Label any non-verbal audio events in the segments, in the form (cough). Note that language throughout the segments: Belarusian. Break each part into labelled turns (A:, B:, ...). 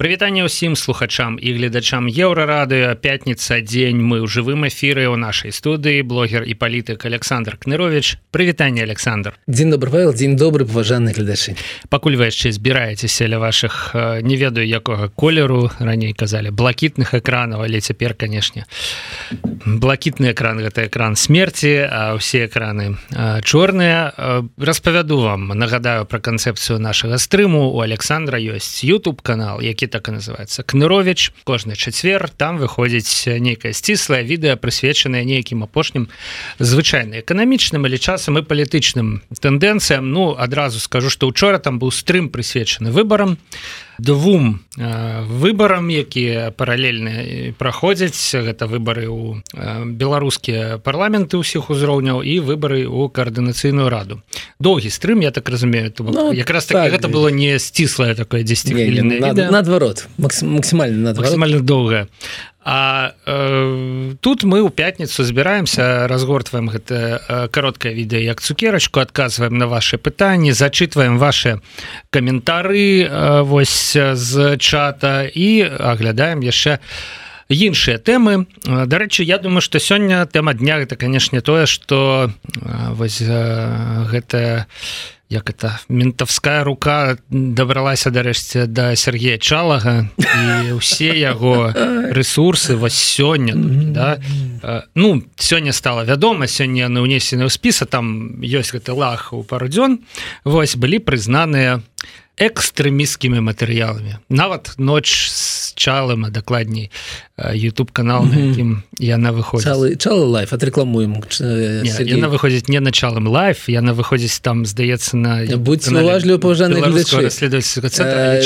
A: прывітанне ўсім слухачам і гледачам еўрарадыо пятница дзень мы ў жывым эфіры ў нашай студыі. Блогер і палітык Александр кнырович прывітанне Александр.
B: Дзень добрый вайл дзень добры паважаны гледачы.
A: Пакуль вы яшчэ збіраецеся ля ваших не ведаю якога колеру. Раней казалі блакітных экранаў але цяпер канешне блакітны экран гэта экран смерти а ўсе экраны чорныя. Распавяду вам нагадаю про канцэпцыю нашага стрыму. У Александра ёсць YouTube канал які так і называется кнырович кожны чацвер там выходзіць нейкае сціслае відэа прысвечанае нейкім апошнім звычайна эканамічным или часам і палітычным тэндэнцыям ну адразу скажу что учора там быў стрым прысвечаны выборам двум э, выборам якія паралельна праходзяць. Гэта выборы у э, беларускія парламенты ўсіх узроўняў і выборы у коаардынацыйную раду. Доўгі стрым я так разумею ну, якраз так, так гэта было не сціслае такое 10
B: наадварот максімальна
A: максімальна доўгая А э, тут мы ў пятніцу збіраемся разгортваем гэта э, кароткае відэа як цукерачку адказваем на ваши пытанні зачытваем ваши каментары э, вось з чата і аглядаем яшчэ іншыя тэмы дарэчы я думаю что сёння тэма дня это канешне тое что вось гэта не як это ментовская рука дабралася дарэшце до Сергея чалага і усе яго ресурсы вас сёння да? ну сёння стала вядома сёння на унесены ў спіса там ёсць гэты лах у пару дзён вось былі прызнаныя экстрэміскімі матэрыяламі нават ноч с чалым а дакладней YouTube канал якім яна выходзіць
B: лайф отрэкламуем
A: яна выходзіць не началом лайф яна выходзіць там здаецца на
B: будьлю паважаны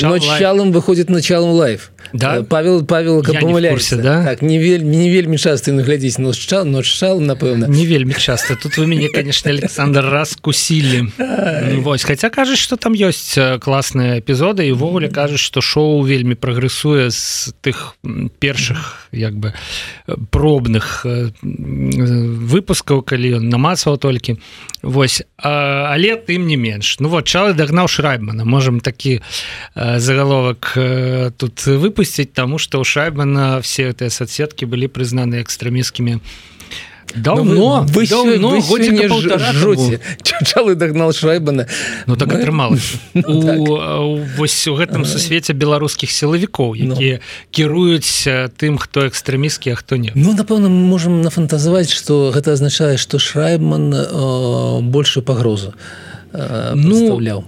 B: началом выходит началом лайф да? Павел павел помыляешься да? Так не вельмі не вельмі часто наглядзець но чал ноч шал напэўна
A: не вельмі часто. Тут вы мяне конечно александр раз кусілі вось хотя кажаш что там ёсць класс класныя эпізоды і ўвогуле кажуць што шоу вельмі прагрэсуе з тых першых як бы пробных выпускаў калі ён намацваў толькі Вось. А, але тым не менш Ну вот чалы дагнаў шрайбмана. Можемм такі загаловак тут выпусціць таму што ў шайбана все гэтыя соцсеткі былі прызнаны экстрэміскімі давно
B: вы чалы дагнал шрайбана
A: Ну так атрымалася (laughs) так. вось у гэтым сусвеце беларускіх сілавікоў якія кіруюць тым хто экстрэміскі а хто не
B: Ну напэўна можемм нафантазаваць что гэта азначае что шрайбман большую пагрозу
A: ну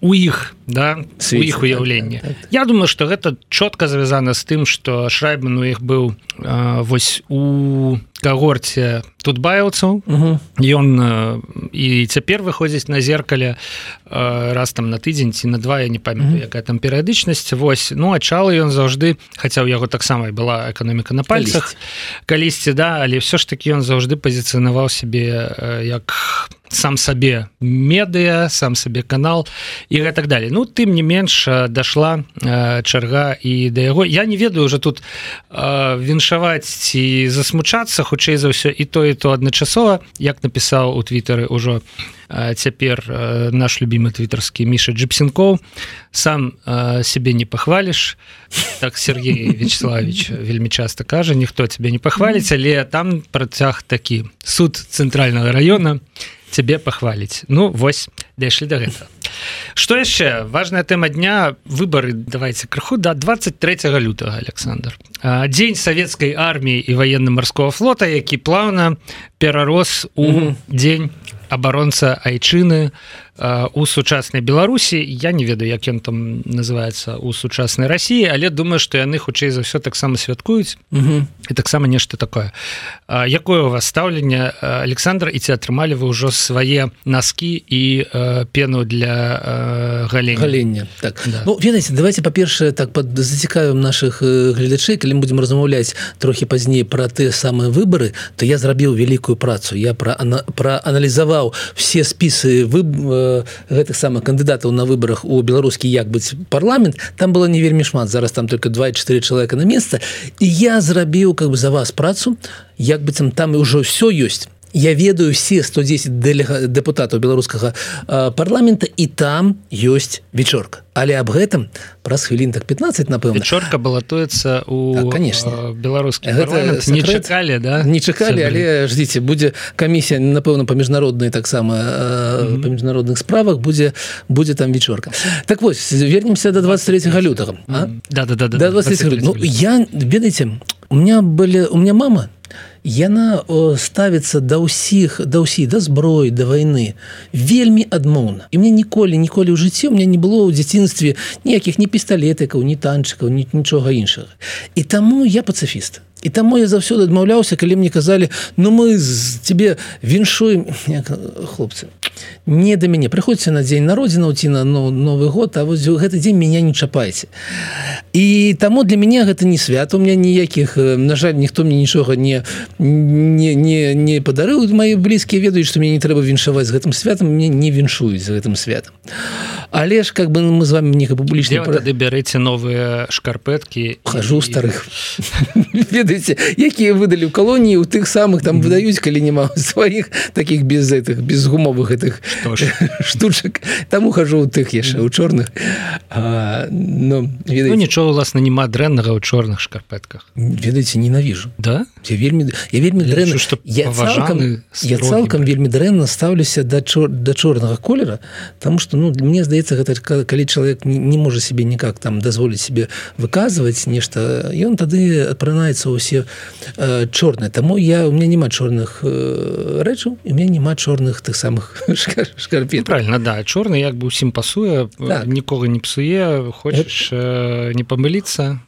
A: у іх да у іх уяўлення так, так. Я думаю что гэта чётка звязана з тым что шрайбман у іх быў вось у когорце тут баіўцаў ён і цяпер выходзіць на зеркале раз там на тыдзень ці на два я не памятаю якая там перыядычнасць. Вось. Ну ачалы ён заўжды хаця ў яго таксама была эканоміка на пальцах. Калісьці. Да але все ж таки ён заўжды пазіцыянаваў сябе як сам сабе медыа сам сабе канал і гэтак далее ну тым не менш дошла чарга і да яго. Я не ведаю уже тут віншаваць ці засмучацца хутчэй за ўсё і то і то адначасова як напісаў у твиттары ўжо цяпер наш любимый твиттерскі міша джипсенков сам себе не пахваліш так Сергей вячеславович вельмі часто кажа ніхто тебе не пахваліць але там працяг такі суд цэнтрального района цябе пахваліць ну вось дайшлі до гэта что яшчэ? Важная тэма дня. Выборы давайте крыху до 23 лютага Александр. Дзень савецкай арміі і военно-марского флота які плаўна перарос у mm -hmm. дзень абаронца айчыны у сучаснай беларусі. Я не ведаю як ён там называется у сучаснай Росіі але думаю что яны хутчэй за ўсё таксама святкуюць. І таксама нешта такое. Якое у вас стаўленне? Александр і ці атрымалі вы ўжо свае носки і пену для галення?
B: Галення так. Да. ну, ведаеце давайте па-першае так под зацікавым наших гледачэй калі будем размаўляць трохі пазней про ты самыя выборы то я зрабіў вялікую працу. Я про проаналізаваў все спісы вы гэтых самых кандыдатаў на выборах у беларускі як быць парламент там было не вельмі шмат зараз там только 24 человека на место і я зрабіў как бы за вас працу як быццам там і ўжо все ёсць я ведаю все 110 депутатаў беларускага парламента і там ёсць вечорка але об гэтым праз хвілін так 15 напэўна.
A: Вечорка балатуецца у
B: так, конечно.
A: беларускі не чакалі да?
B: Не чакалі але ждите будзе камісія напэўна па міжнароднай таксама mm -hmm. па міжнародных справах будзе будзе там вечорка так вось вернемся до 23 лютага
A: mm -hmm. да, да, да, да,
B: да, 23 ну, я ведаеце у меня были у меня мама яна ставіцца да ўсіх да ўсіх да зброі да войны вельмі адмоўна і мне ніколі ніколі ў жыцці у меня не было ў дзяцінстве ніякіх ні пісталетыкаў ні танчыкаў ні нічога іншага і таму я пацыфіст і таму я заўсёды адмаўляўся калі мне казалі ну мы з тебе віншуем (laughs) хлопцы не да мяне. Прыходзьце на дзень народзінаў ці на ну, новы год А вось гэты дзень меня не чапайце. І таму для мяне гэта не свят у меня ніякіх на жаль ніхто мне нічога не не не, не падарыў мои блізкія ведаюць што мне не трэба віншаваць з гэтым святам мне не віншуюць з гэтым святам. Але ж как бы мы з вами не публічна
A: тады бярэце новыя шкарпэткі
B: хожу і... (laughs) старых. Ведаеце якія выдалі ў калоніі у тых самых там выдаюць калі няма (laughs) сваіх таких без гэтых без гумовых гэтых (laughs) штучак там ухожу у тых яшчэ у чорных.
A: Но ведаеце... ну, нічого власна няма дрэннага ў чорных шкарпэтках.
B: Ведаеце ненавіжу.
A: Да?
B: Я вельмі я вельмі дрэнна.
A: что я цалкам,
B: я цалкам вельмі дрэнна стаўлюся да чор да чорнага колера тому что ну мне здаецца гэта калі чалавек не, не можа себе никак там дазволіць себе выказваць нешта ён тады апранаецца ўсе э, чорныя. Таму я у меня няма чорных э, рэчаў і меня няма чорных тых самых (laughs) шкарпе
A: ну, правильно да. Чорны як бы усім пасуе так. нікога не псуе хочаш э, не памыліцца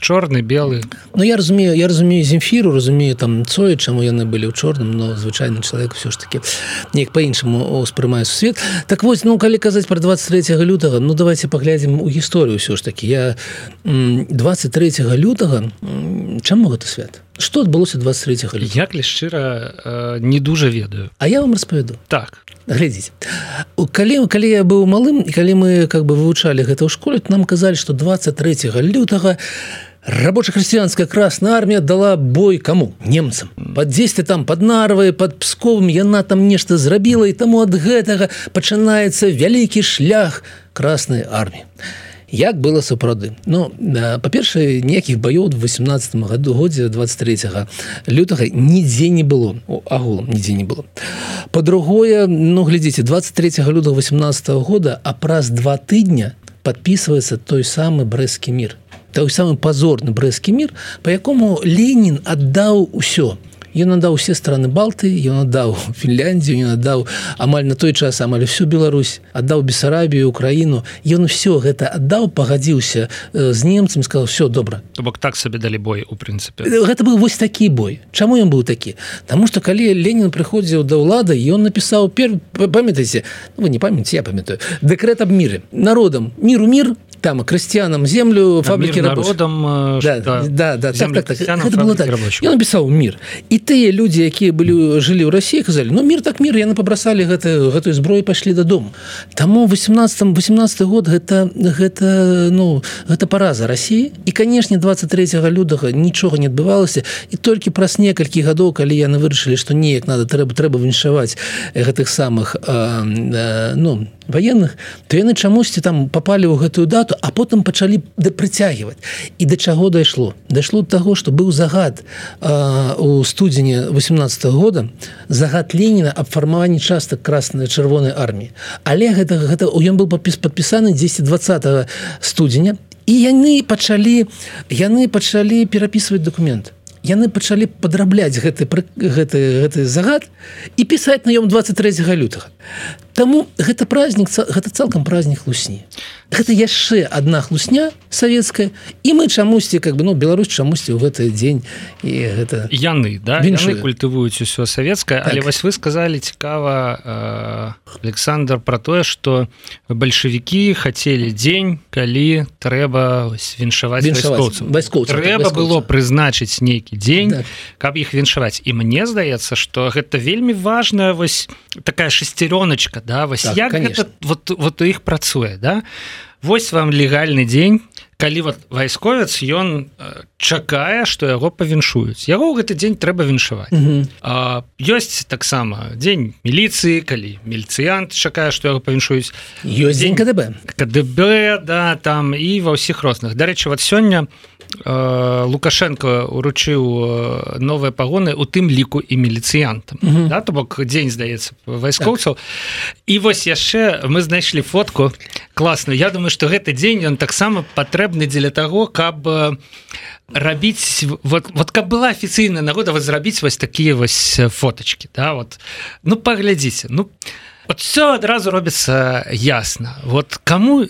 A: чорны белы
B: Ну я разумею я разумею земфіру разумею там цое чаму яны былі ў чорным но звычайны чалавек все ж таки неяк по-іншаму успрымаю свет. Так вось ну калі казаць про 23 лютага ну давайте паглядзім у гісторыю ўсё ж таки я 23 лютага чаму гэта свят что адбылося 23
A: як ли шчыра э, не дужа ведаю.
B: А я вам распавяду.
A: Так.
B: Глядзіць калі калі я быў малым і калі мы как бы вывучалі гэта ў школе нам казалі что 23 лютага рабоча-хрысціянская красная армія дала бой кому? Немцам. Под 10 там под нарвай под псковым яна там нешта зрабіла і таму ад гэтага пачынаецца вялікі шлях красной армії як было сапраўды. Ну па-першае ніякіх баёў 18 году годзе 23 лютага нідзе не было. Агулам нідзе не было. По-другое ну глядзіце 23 люда 18 -го года а праз два тыдня подписывается той самы брэскі мир той самы пазорны брэскі мир по якому Ленін аддаў усё ён надаў усе страны балты ён аддаў (laughs) Фінляндію не надаў амаль на той час амаль всю Беларусь аддаў бессарабію Украіну. Ён усё гэта аддаў пагадзіўся з немцам сказал все добра
A: то бок так сабе далі бой у прынцыпе.
B: Гэта быў вось такі бой. Чаму ён быў такі? Таму что калі Ленін прыходзіў да ўлады ён напісаў пер памятаеце ну, вы не памяце я памятаю дэкрэт аб міры. Народам міру мір там крысціянам землю фабрики
A: народам
B: да, да, да, да, так, так, так. было так. я написал мир і тыя люди якія былі жылі ў России казалі ну мир так мир яны побросали гэта гэтую зброю пошли дадому таму 18 18 год гэта гэта ну гэта параза России. І канешне 23 лютага нічога не адбывалася і толькі праз некалькі гадоў калі яны вырашылі что неяк надо трэба трэба віншаваць гэтых самых э, э, ну военных то яны чамусьці там попали ў гэтую дату а потым пачалі да прыцягваць і да чаго дайшло дайшло до того что быў загад э, у студзені 18 -го года загад Леніна аб фармаванні частак красной чырвонай арміі але гэта гэта ён был падпіс падпісаны 10 20 студзеня і яны пачалі яны пачалі перапісваць документы яны пачалі падрабляць гэты гэты гэты загад і пісаць на ём 23 лютага Таму гэта праздник гэта цалкам праздник лусні гэта яшчэ одна хлусня савецкая і мы чамусьці как бы ну Беларусь чамусьці ў гэты дзень і гэта
A: яны да культывуюць усё савецкае так. але вось вы сказали цікава э, Александр про тое что бальшавікі хацелі дзень калі трэба віншаваць вайскоў трэба было прызначыць нейкі дзень так. каб іх віншаваць. І мне здаецца что гэта вельмі важная вось такая шестерёночка да вось так, гэта, вот вот у іх працуе да? Вось вам легальны дзень калі вот вайсковец ён чакае что яго павіншуюць. Яго ў гэты дзень трэба віншаваць. Ёсць таксама дзень міліцыі калі мільцыянт чакае что яго павіншуюць.
B: Ёсць дзень КДБ.
A: КДБ да там і ва ўсіх розных. Дарэчы вот сёння лукашенко уручыў новыя пагоны у тым ліку і міліцыянтам mm -hmm. да, то бок дзень здаецца вайскоўцаў. Так. і вось яшчэ мы знайшлі фотку класную. Я думаю что гэты дзень ён таксама патрэбны дзеля того каб рабіць вот вот каб была афіцыйная нагода вот зрабіць вось такія вось фоточки да вот. Ну паглядзіце ну вот все адразу робіцца ясна. Вот кому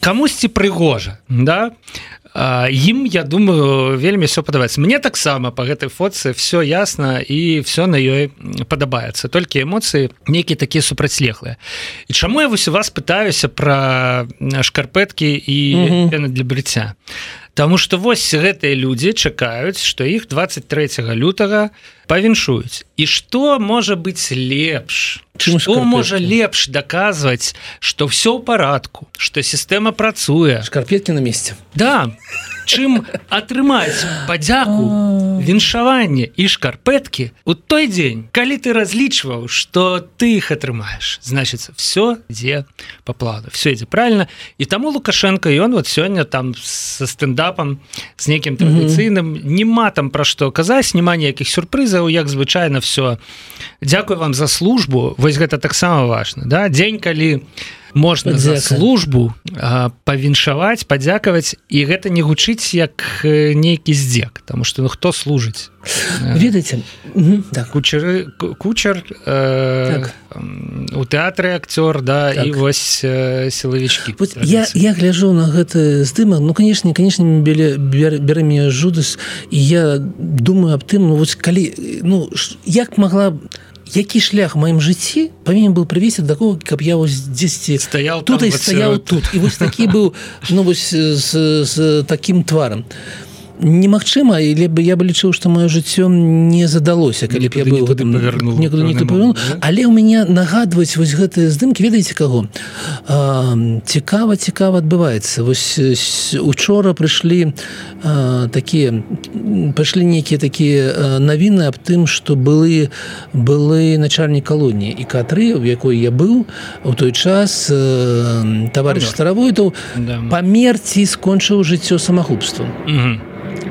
A: камусьці прыгожа да ім я думаю вельмі все падабаецца. Мне таксама по гэтай фоце все ясно і все на ёй падабаецца. Толькі эмоцыі нейкія такія супрацьлеглыя. І чаму я вось у вас пытаюся про шкарпэткі і пены для брыцця? Таму что вось гэтыя людзі чакаюць что іх 23 лютага павіншуюць. І что можа быть лепш что можа лепш даказваць что все ў парадку что сістэма працуе
B: шкарпетки на месте.
A: Да чым атрымаць падзяку віншаванне і шкарпэткі у той дзень калі ты разлічваў что ты их атрымаеш? Значится все дзе по плану все ідзе правильно і таму лукашенко ён вот сёння там со стендапам з нейкім традыцыйным нема там пра што казаць няма ніякіх сюрпрызаў як звычайно все Дякую вам за службу вось гэта таксама важно да? Дзень калі у можна за службу павіншаваць падзякаваць і гэта не гучыць як нейкі здзек тому что ну хто служыць
B: ведаеце
A: так. кучеры кучер э, так. у тэатры акцёр да так. і вось э, сілавічкі
B: я я гляжу на гэты здымак ну канешне канешне бе бяры мне жудас і я думаю аб тым ну вось калі ну як могла які шлях маім жыцці павінен был прывесці да такого каб я вось 10
A: стаяў
B: тут і стаяў тут. І вось такі быў ну вось з, з таким тварам то немагчыма либо я бы лічыў что мое жыццё не задалося калі б я был
A: павернул
B: не павярнул але у мяне нагадваюць вось гэтыя здымки ведаеце каго? Цікава цікава адбываецца. Вось учора прыйшлі такія пайшлі нейкія такія навіны аб тым что былы былы начальнік калоніі і катры в якой я быў у той час товарищ старавойтаў да. памерці скончыў жыццё самагубствам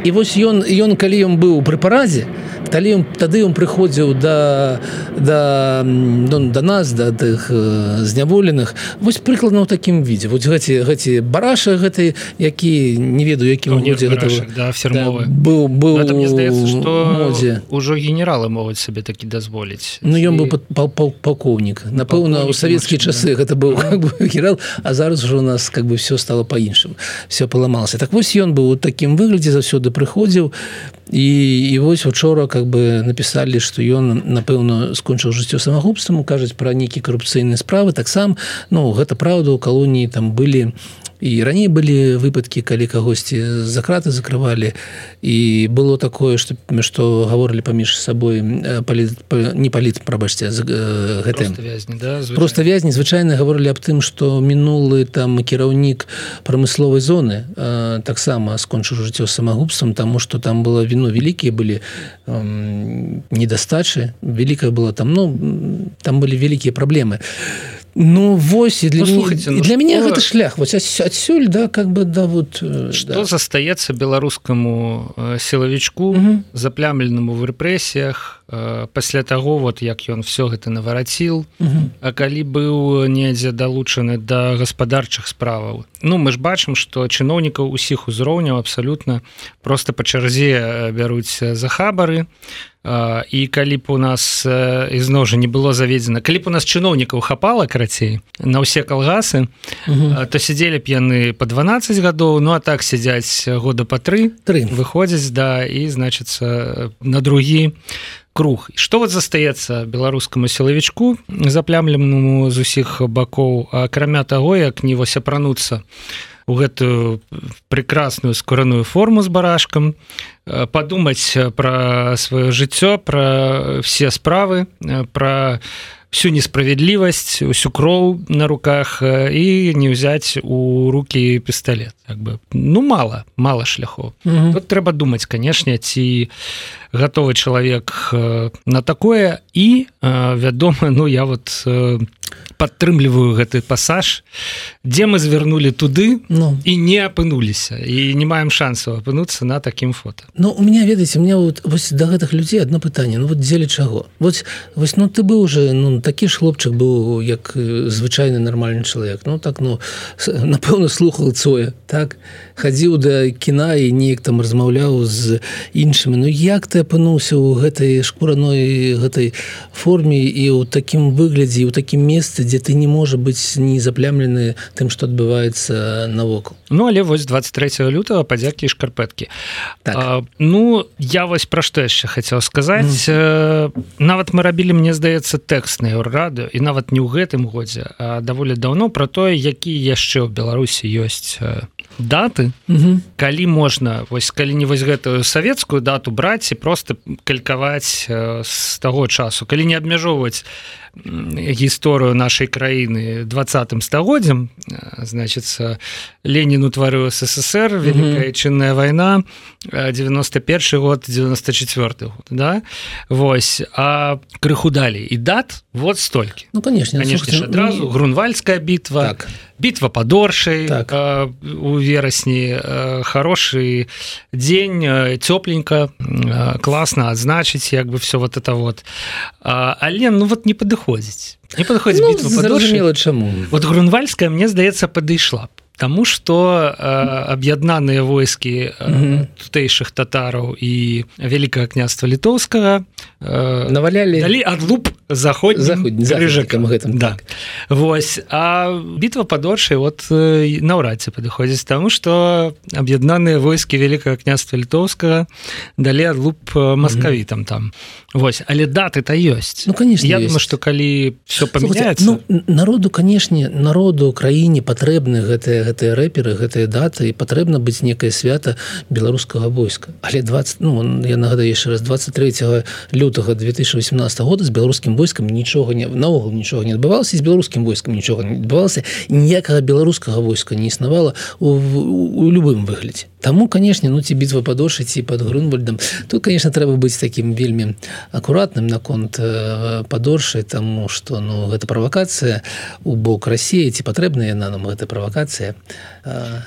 B: і вось ён ён калі ён быў пры паразе калі ён тады ён прыходзіў да да до, да нас да тых э, зняволеных вось прыкладна ў такім відзе. Вось гэці гэці бараша гэты які не ведаю які
A: ну, да, да,
B: быў быў
A: ўжо генералы могуць сабе такі дазволіць.
B: Ну ён быў палкоўнік. Напэўна у савецкія часы гэта быў генерал а зараз ужо у нас как бы все стало по-іншым все паламалася так вось ён быў у такім выглядзе заўсёды прыходзіў. І і вось учора как бы написали что ён напэўна скончыў жыццё самагубствам кажуць про нейкі карупцыйныя справы. Таксам ну гэта праўда у калоніі там былі і раней былі выпадкі калі кагосьці за краты закрывалі. І было такое что что гаворылі паміж сабой палі не паліт прабачце гэта
A: да,
B: просто вязні. Звычайна гаворылі аб тым что мінулы там кіраўнік прамысловай зоны таксама скончыў жыццё самагубствам тому что там было віно вялікія былі недастачы. Вялікая была там ну там былі вялікія праблемы. і Ну вось і для, ну, слухайте, ну, для мяне гэта шлях вось адсюль да как бы да вот
A: что да. застаецца беларускаму э, сілавічку заплямленаму в рэпрэсіях э, пасля таго вот як ён все гэта навараціл А калі быў недзе далучаны да гаспадарчых справаў. Ну мы ж бачым что чыноўнікаў усіх узроўняў абсалютна просто па чарзе бяруць за хабары і калі б у нас ізноў жа не было заведзена калі б у нас чыноўнікаў хапала карацей на ўсе калгасы то сядзелі б яны по 12 гадоў Ну а так сядзяць года па тры
B: тры.
A: выходзяць да і значыцца на другі круг. Что вот застаецца беларускаму сілавічку заплямленаму з усіх бакоў акрамя таго як не вось апрануцца у гэтую прекрасную скораную форму з барашкам подумаць про сваё жыццё про все справы про всю несправядлівасць усю кроў на руках і не ўзяць у руки пісталлет як бы ну мало мало шляхоў. Тут трэба думаць канешне ці гатовы чалавек на такое і вядома ну я вот падтрымліваю гэты пасаж. Дзе мы звярнулі туды ну. і не апынуліся. І не маем шансаў апынуцца на такім фото
B: Ну у меня ведаеце мне вот вось да гэтых людзей одно пытанне. Ну вот дзеля чаго? Вось вось ну ты быў уже ну такі ж хлопчык быў як звычайны нармальны чалавек. Ну так ну напэўна слухал цоя так хадзіў да кіна і неяк там размаўляў з іншымі Ну як ты апынуўся ў гэтай шкураной гэтай форме і ў такім выглядзе у такім месцы дзе ты не можа быць не заплямлены тым что адбываецца навокал
A: Ну але вось 23 лютого падзякі шкарпэткі так. Ну я вось пра што яшчэ хацеў сказаць mm. нават мы рабілі мне здаецца тэкстныя рады і нават не ў гэтым годзе даволі даўно про тое які яшчэ ў беларусі ёсць даты. Калі можна вось калі не вось гэтую савецкую дату браць і просто калькаваць з таго часу. Калі не абмяжоўваць гісторыю нашай краіны двадцатым стагоддзям значится ленін утварыў ссср великая чынная вайна 91 год 94 год да? Вось а крыху далей. І дат вот столькі
B: ну конечно
A: конечно адразу грунвальская бітва так бітва падоршай так. у верасні хороший дзень цёпленька класна адзначыць як бы все вот это вот. Але ну вот не падыходзіць не падыходзіць ну,
B: зразумела чаму
A: вот грунвальская мне здаецца падышла б Таму што аб'яднаныя войскі тутэйшых татараў і вялікае княства літоўскага
B: навалялі
A: далі адлуп заход
B: заходнікам гэтым
A: да. так. Вось. А бітва падоршай вот наўрад ці падыходзіць таму што аб'яднаныя войскі вялікае княства літоўскага далі адлуп маскавітам там Вось але даты то ёсць.
B: Ну конечно
A: я думаю што калі все памяняецца ну,
B: народу канешне народу краіне патрэбны гэтыя гэтыя рэперы гэтыя даты і патрэбна быць некае свята беларускага войска. Але 20 ну я нагадаю яшчэ раз 23 лютага 2018 года з беларускім войскам нічога не наогул нічога не адбывалася з беларускім войскам нічога не адбывалася ніякага беларускага войска не існавала у, у, у любым выглядзе Таму канешне ну ці бітва падошы ці под грунвальдам тут конечно трэба быць таким вельмі акуратным наконт э, падоршай тому что ну гэта правакацыя у бок Росіі ці патрэбная яна нам гэта правакацыя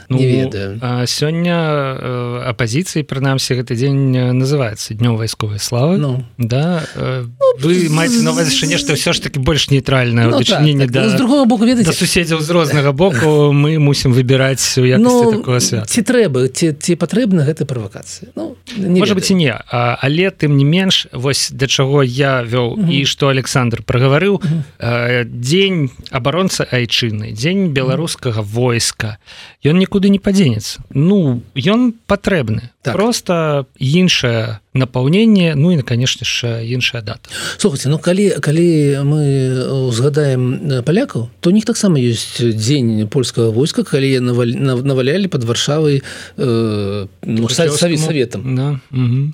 B: ну, не ведаю.
A: сёння э, апозіцыі прынамсі гэты дзень называется днём вайсковай славы
B: Ну.
A: Да э, ну, вы маеце новашы нешта ўсё ж таки больш нейтральна ну, так, так.
B: да, з другого боку ведаце
A: суседзяў з рознага боку мы мусім выбіраць у ну,
B: ці трэба ці ці патрэбна гэта правакацыя? Ну,
A: можа быть і не а, але тым не менш вось да чаго я вёў uh -huh. і што Александр прагаварыў uh -huh. дзень абаронца айчыны дзень беларускага войска ён нікуды не падзенецца ну ён патрэбны так. просто іншая напаўненне ну і конечно ж іншая дата.
B: Слухайте ну калі калі мы узгадаем палякаў то у них таксама ёсць дзень польскага войска калі я навалялі под варшавай э, ну, советам
A: да.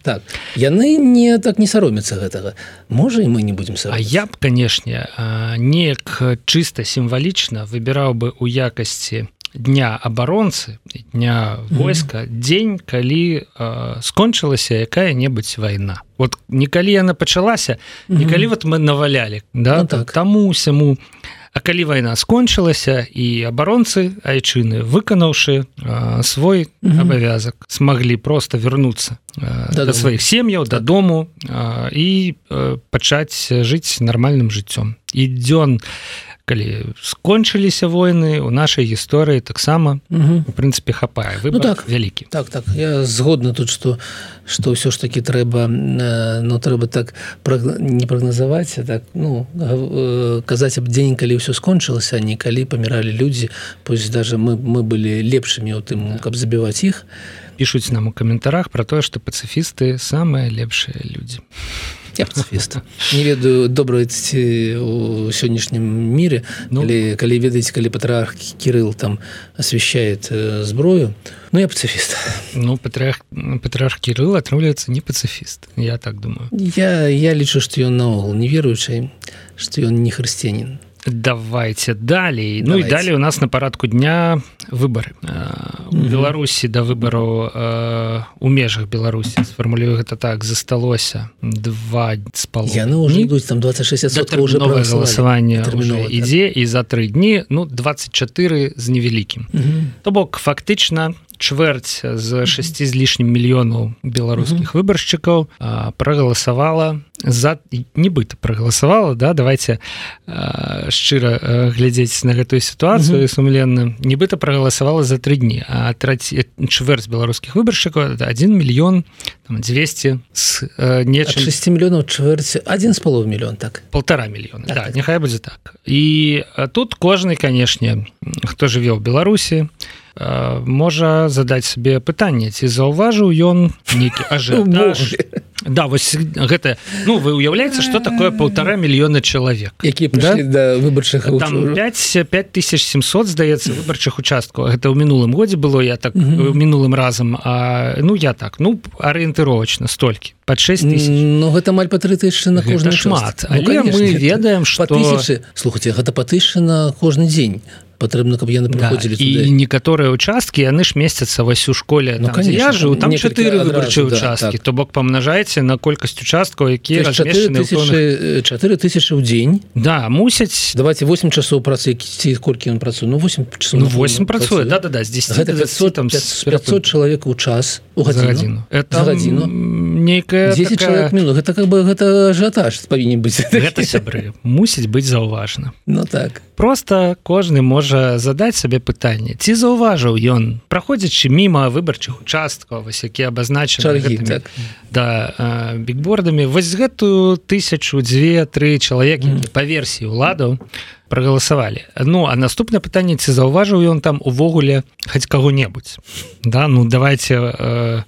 B: так яны не так не саромятся гэтага. Можа і мы не будем
A: А я б канешне неяк чыста сімвалічна выбіраў бы у якасці дня абаронцы дня войска mm -hmm. дзень калі э, скончылася якая-небудзь вайна вот некалі яна пачалася mm -hmm. вот мы навалялі да ну, так таму усяму А калі вайна скончылася і абаронцы айчыны выканаўшы э, свой mm -hmm. абавязак смаглі просто вернуться э, да, да сваіх сем'яў так. дадому э, і э, пачаць жыць нармальным жыццём і дзён і калі скончыліся войны у нашай гісторыі таксама у прынцыпе хапае вы ну, так. вялікі
B: так так. Я згодна тут что что ўсё ж таки трэба ну трэба так не прагназаваць так ну казаць аб дзень калі ўсё скончылася не калі паміралі людзі пусть даже мы мы былі лепшымі у тым каб забіваць іх
A: пишутць нам у каментарах про тое что пацыфісты самыя лепшыя людзі
B: я пацифіст не ведаю добра у сённяшнім мире ну. Или калі ведаеце калі патрах кирилл там освещает э, зброю ну я пацифіст
A: ну патрах патрах кирилл атрымліваецца не пацифіст я так думаю.
B: Я я лічу что ён наогул не веруючай что ён не хрысціянин
A: давайте далей. Ну і далей у нас на парадку дня выборы. У беларусі да выбараў у межах беларусі сфармулюю гэта так засталося два спал
B: яны уже ідуць там 26
A: уже галасаванне ідзе і за тры дні ну 24 з невялікім то бок фактычна чвэрць з 6 з лішнім мільёнаў беларускіх выбаршчыкаў прагаласавала за нібыта прагаласавала да давайте шчыра глядзець на гэтую сітуацыю сумленна нібыта прагаласавала за тры дні а траці чвэрць беларускіх выбаршчыкаў 1 мільён 200 з
B: нечым 6 мільёнаў чвэрць один з полов мільён так?
A: Полтора мільёна так, да, так. няхай будзе так. І тут кожны канешне хто жыве ў беларусі можа задаць сабе пытанне ці заўважыў ён нейкі (laughs) ажыотаж Да вось гэта ну вы уяўляеце что такое полтора мільёна чалавек.
B: Які да? да, выбарчых
A: 5700 здаецца выбарчых участкаў. Гэта ў мінулым годзе было я так мінулым разам А ну я так ну арыентыровачна столькі под 6 тысяч.
B: Ну гэта маль па тры тысячы на кожны
A: шмат ну, але мы ведаем что
B: слухайте гэта па тысячы на кожны дзень патрэбна каб яны прыходзілі
A: да, і некаторыя участкі яны ж месяцца вось у школе. Ну, там, я жыў там чатыры выбарчыя участкі да, так. то бок памнажаеце на колькасць участкаў якія
B: 4000 тысячи ў дзень
A: да мусяць
B: давайте 8 часоў працы ці колькі ён працуе ну 8 часов,
A: ну, 8 працуе да, да, да, здесь
B: 500, там 500 чалавек у час у гадзіну
A: это гадзіну нейкая
B: 10 такая... чалавек мінут гэта как бы гэта ажыятаж павінен быць
A: гэта сябры мусіць быць заўважна
B: ну так.
A: Просто кожны можа задаць сабе пытанне ці заўважыў ён праходзячы міма выбарчых участкаў вось які абазначаны так. да бікбордамі вось гэтую тысячу дзве тры чалавекі mm. па версіі ўладаў прагаласавалі Ну а наступнае пытанне ці заўважыў ён там увогуле хоць каго-небудзь да ну давайте э,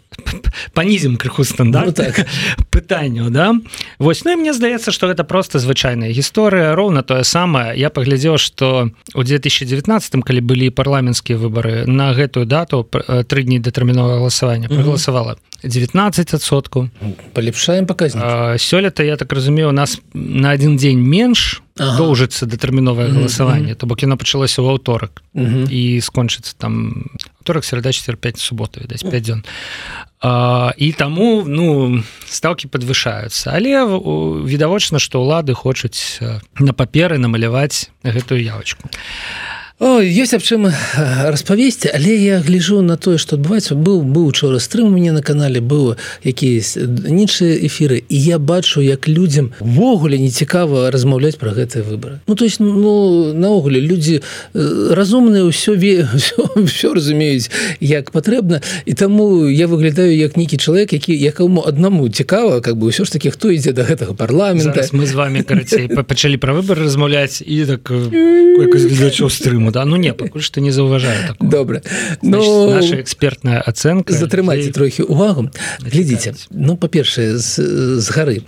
A: панізім крыху стандарт ну, так. пытанню да. Вось ну мне здаецца что гэта просто звычайная гісторыя роўна тое самае я паглядзеў что у 2019 калі былі парламенцкія выборы на гэтую дату тры дні дэтэрміновага галасавання прагаласавала 19соткаў
B: палепшаем паказнік
A: сёлета я так разумею у нас на один дзень менш ага. доўжыцца дэтэрміновае галасаванне то бок яно пачалося ў аўторак і скончыцца там аўторак серада 45 суботу відаць 5 дзён і таму ну стаўкі падвышаюцца але відавочна што ўлады хочуць на паперы намаляваць гэтую явочку. а
B: ёсць аб чым распавесці але я гляжу на тое что адбываецца быў быў учора стрым у мяне на канале быў якісь іншыя эфиры. І я бачу як людзям ввогуле не цікава размаўляць про гэтыя выборы Ну то есть ну наогуле людзі разумныя ўсё ве (laughs) все разумеюць як патрэбна і таму я выглядаю як нейкі чалавек які якому аднаму цікава как бы ўсё ж таки хто ідзе до гэтага парламента.
A: Зараз мы з вами карацей (laughs) пачалі про выбор размаўляць і так (laughs) глядачоў стрыму да? Ну не пакуль што не заўважаю
B: добра
A: ну наша экспертная ацэнка
B: затрымайце трохі увагу. Глядзіце ну па-першае з, з гары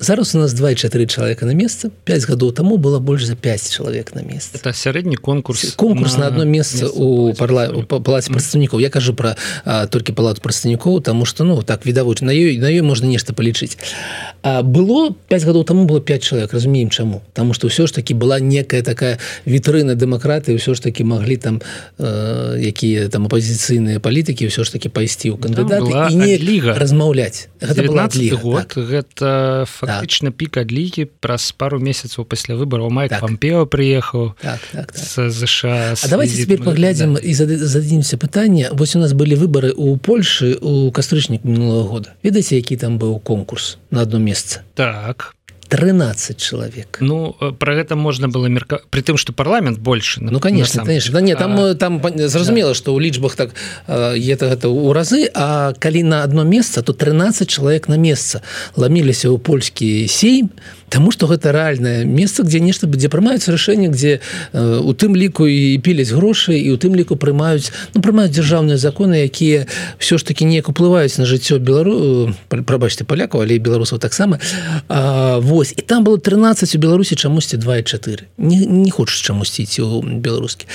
B: зараз у нас 24 чалавека на месца 5 гадоў таму было больш за 5 чалавек на месца
A: это сярэдні конкурс
B: конкурс на, на одно месца у парла палаце прадстаўнікоў я кажу про толькі палату прадстаўнікоў тому что ну так відавоч на ёй на ёй можна нешта палічыць а было 5 гадоў таму было 5 чалавек разумеем чаму. Тому что ўсё ж таки была некая такая вітрына дэмакратыі ўсё ж таки маглі там э, якія там апозіцыйныя палітыкі ўсё ж таки пайсці ў кандыдаты і не ліга
A: размаўляць год так. гэта фактычна так. пік адлігі праз пару месяцаў пасля выбораў май так. пампео прыехаў
B: так, так, так.
A: ЗША
B: давайте теперь паглядзім да. і зададзімся пытанне вось у нас былі выборы у Польшы у кастрычнік мінулого года ведаеце які там быў конкурс на одно месца
A: так
B: 13 человек.
A: Ну э, про гэта можна было мерка при тым что парламент больше
B: ну конечно конечно. да, не там а... там зразумела да. что у лічбах так это гэта у разы а калі на одно месца то 13 человек на месца ламіліся ў польскі сейм Таму что гэта рэальнае месца где нешта дзе прымаюцца рашэнне где э, у тым ліку і піляць грошы і у тым ліку прымаюць ну прымаюць дзяржаўныя законы якія все ж таки неяк уплываюць на жыццё белару э, прабачце палякаў але беларусаў таксама. Вось і там было 13 у беларусі чамусьці 24 не, не хочуць чамусьці ці у беларускі.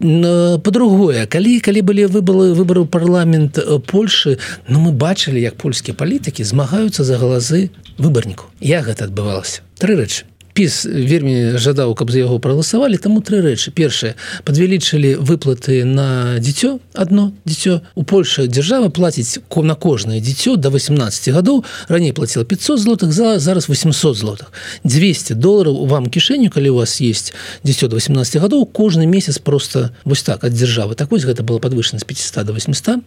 B: По-другое калі калі былі выбылы выборы парламент э, Польшы Ну мы бачылі як польскія палітыкі змагаюцца за галазы выбарніку як гэта адбывалася тры рэчы піс вельмі жадаў каб за яго прагаласавалі. Таму тры рэчы. Першае. Подвялічылі выплаты на дзіцё. Одно дзіцё. У Польша дзяржава плаціць ко на кожнае дзіцё до 18 гадоў. Раней платила 500 злотых за зараз 800 злотых. 200 долларов вам кішэню калі у вас есть дзіцё до 18 гадоў кожны месяц просто вось так ад дзяржавы. Так вось гэта было подвышена з 500 до 800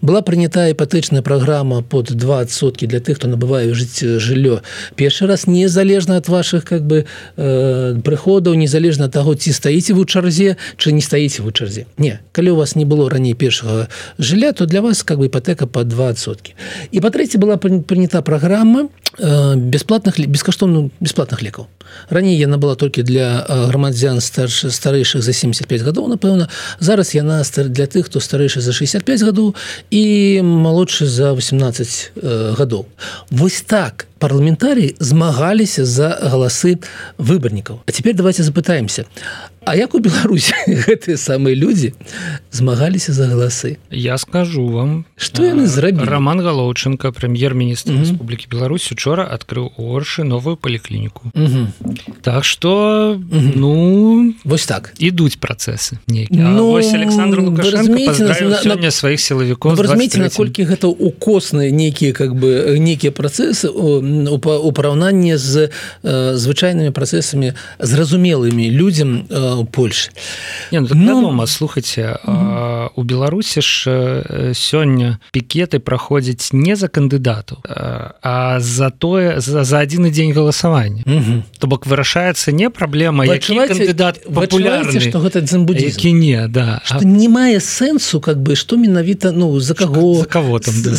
B: была прынята іпатэчная праграма под 20 сотки для тых хто набывае жыць жыллё першы раз незалежна от ваших как бы э, прыходаў незалежна таго ці стаіце вы ў чарзе чы не стаіце вы чарзе. Не калі у вас не было раней першага жылля то для вас как бы іпатэка по двасотки і па-трэце была прынята праграма э, бесплатных бескаштоўных бесплатных лекаў. Раней яна была толькі для э, грамадзян старш старэйшых за 75 гадоў напэўна. Зараз яна для тых хто старэйшы за 65 гадоў і малодшы за 18 э, гадоў. Вось так парламентарыі змагаліся за галасы выбарнікаў. А теперь давайте запытаемся А як у Беларусі (laughs) гэтыя самыя людзі змагаліся за галасы?
A: Я скажу вам
B: что яны зрабілі?
A: Роман галоўчынка прэм'ер-міністр Республікі Беларусь учора адкрыў оршы новую паліклініку. Так что ну
B: вось так.
A: ідуць працэсы ну, Александр сёння сваіх сілавікоў
B: разумееце наколькі гэта укосныя нейкія как бы нейкія працэсы у параўнанні з звычайнымі працэсамі зразумелымі людзям у Польши.
A: Ну, ну, слухайте у Беларусі ж сёння пікеты праходзяць не за кандыдату а за тое за, за один дзень галасавання то бок вырашаецца не праблема кандыдат популярны
B: что гэта дзімбудзікі
A: не да.
B: А... не мае сэнсу как бы что менавіта ну за кого?
A: за кого там да.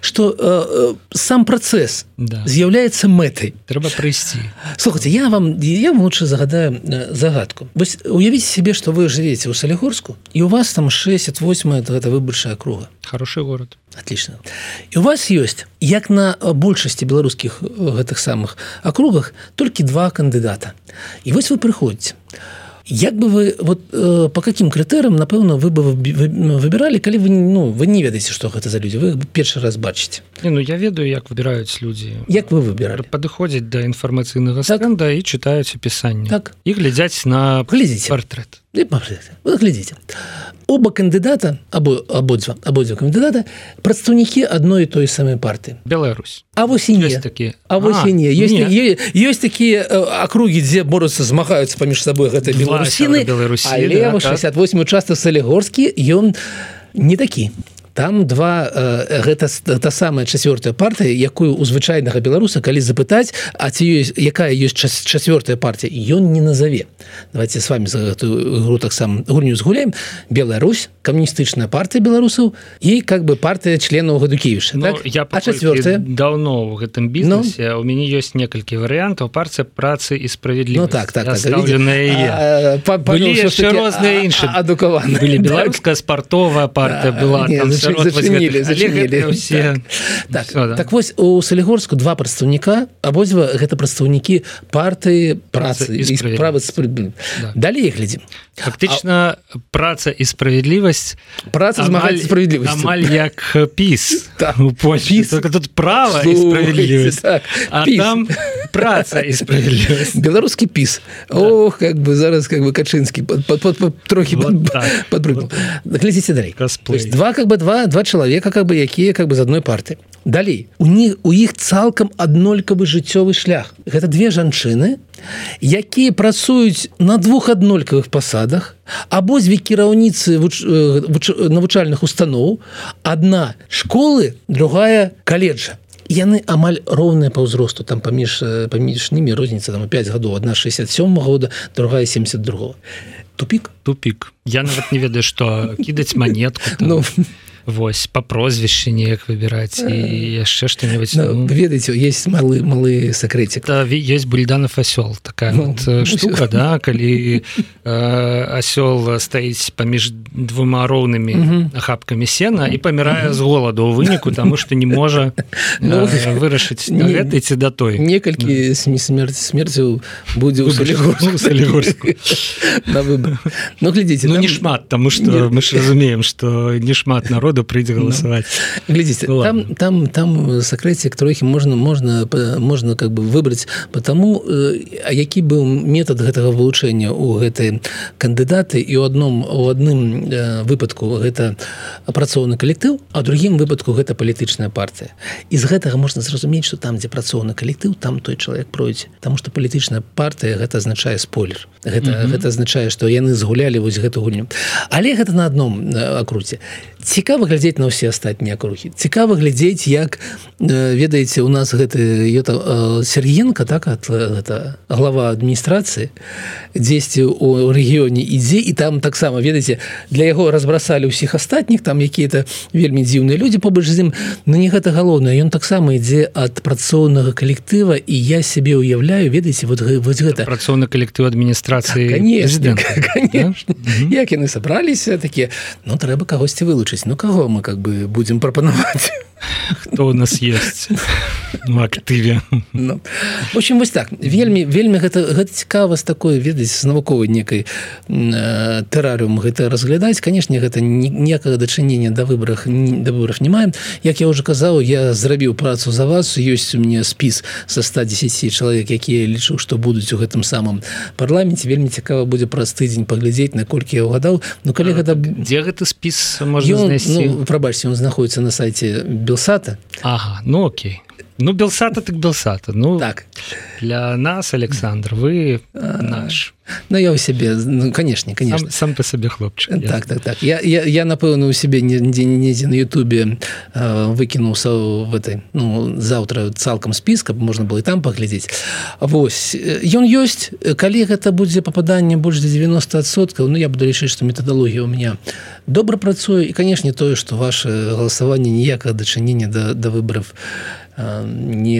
B: что э, сам працэс да. з'яўляецца мэтай.
A: Трэба прыйсці.
B: Слухайте я вам я лучше загадаю загадку вось уявіце себе что вы живете у салігорску і у вас там 68 это выбаршая круга
A: хороший город.
B: Отлично. І у вас есть як на большасці беларускіх гэтых самых округах толькі два кандыдата. І вось вы прыходите Як бы вы вот э, по каким крытэрам напэўна вы бы выбиралі калі вы ну вы не ведаеце что гэта за людзі вы першы раз бачыце
A: ну я ведаю як выбіраюць людзі.
B: Як вы выбіралі?
A: Падыходзіць да інфармацыйнага так. і чытаюць апісанне.
B: Так.
A: І глядзяць на
B: глядзіце
A: портрет
B: глядзіце оба кандыдата або абодва абодва кандыдата прадстаўнікі адной і той самай парты
A: Беларусь
B: А вось і не такі А вось і не ёсць ёсць такія акругі дзе боруцца змагаюцца паміж сабой гэта беларусіны
A: Беларусі
B: 68 участак салігорскі ён не такі там два э, гэта та самая чацвёртая партыя якую у звычайнага беларуса калі запытаць а ці ёсць якая ёсць чацвёртая партия ён не назове давайте с вами за гэтую гру таксам гульню згуляем. Беларусь камуністычная партия беларусаў і как бы партыя членаў гадукевіша
A: ну, так? я чацвёртая? давно в гэтым бізнесе ну? у мяне ёсць некалькі варыянтаў партия працы і справедлі
B: ну, так так, так
A: розныя іншыя
B: адукаваны
A: беларуская спартовая партия была не, там,
B: зачынілі зачынілі так, так, так, так вось у салігорску два прадстаўніка абодва гэта прадстаўнікі партыі працы і справы да. далей глядзім
A: фактычна а... праца і справядлівасць
B: праца змагаць справядлівасць
A: амаль як піс (laughs) тут права так, там праца і справядлівасць
B: беларускі піс Ох как бы зараз как бы качынскі трохі глядзіце далей два как бы два два чалавека как бы якія как бы з адной парты далей. У них у іх цалкам аднолькавы жыццёвы шлях. Гэта две жанчыны якія працуюць на двух аднолькавых пасадах абодзве кіраўніцы вуч... вуч... навучальных устаноў одна школы другая каледжа. Яны амаль роўныя па ўзросту там паміж паміж ними розніца там 5 гадоў. Одна 67 года другая 72 тупик
A: тупик я нават не ведаю что кідаць монетку
B: ну
A: вось по прозвішчы неяк выбіраць і яшчэ что-нибудь
B: ну, ну, ведаеце есть малы малы сакрэтик
A: да, есть бульданов асёл такая ну, вот ну, (laughs) штука да калі э, асёл стаіць паміж двума роўнымі ахапкамі сена і памірае з голаду у выніку (laughs) тому что не можа ну, э, вырашыць гэтай ці да той.
B: некалькі смерти смерцю будзе (laughs) у солігорску на выбор ну глядзіце
A: ну не шмат тому что мы ж разумеем что не шмат народу прыйдзе галасаваць
B: глядзіце ну, там там там сакрэцік трохі можна можна можна как бы выбраць потому а які быў метод гэтага вылучэння у гэтай кандыдаты і у адном у адным выпадку гэта апрацоўны калектыў а другім выпадку гэта палітычная партыя. І з гэтага можна зразумець что там дзе працоўны калектыў там той чалавек пройдзе. Там что палітычная партыя гэта азначае спойлер. Гэта mm -hmm. гэта азначае что яны згулялі вось гэту гульню. Але гэта на адном акруце цікава глядзець на ўсе астатнія акругі. Цікава глядзець як ведаеце у нас гэты сергенко так от гэта глава адміністрацыі дзесьці у рэгіёне ідзе і там таксама ведаеце для яго разбрасалі ўсіх астатніх там якія-то вельмі дзіўныя людзі побач з ім. Но не гэта галоўнае. Ён таксама ідзе ад працоўнага калектыва і я себе уяўляю ведаеце вот, вот гэта.
A: Працоўны калектыў адміністрацыі
B: конечно, (laughs) конечно. Да? як яны сабраліся такія ну трэба кагосьці вылучыць ну каго мы как бы будзем прапанаваць
A: хто у нас есть ну, актыве
B: ну, в общем вось так. Вельмі вельмі гэта гэта цікава з такой ведаць з навуковай некай э, тэрарыум гэта разглядаць. Канешне гэта ніякага дачынення да выборах да выборах не маем. Як я уже казаў я зрабіў працу за вас. Ёсць у мне спіс со 110 чалавек якія лічу што будуць у гэтым самым парламенце. Вельмі цікава будзе праз тыдзень паглядзець наколькі я угадаў Ну калі гэта
A: дзе гэты спіс можна
B: ну, прабачце он знаходіцца на сайте белсата.
A: Ага ну окей ну белсата так белсата. Ну
B: так.
A: для нас александр вы наш.
B: Ну я у сябе ну, канешне конечно
A: сам, сам по сабе хлопчык
B: так так так. Я, я, я напэўна у сябе нідзе недзе на Ютубе э, выкінуўся в этой ну заўтра цалкам спіска можна было і там паглядзець Вось ён ёсць калі гэта будзе попаданне больш за 90соткаў Ну я буду лічыць што метадалогія у меня добра працуе і канешне тое што ваше галасаванне ніякага дачынення да, да выборов не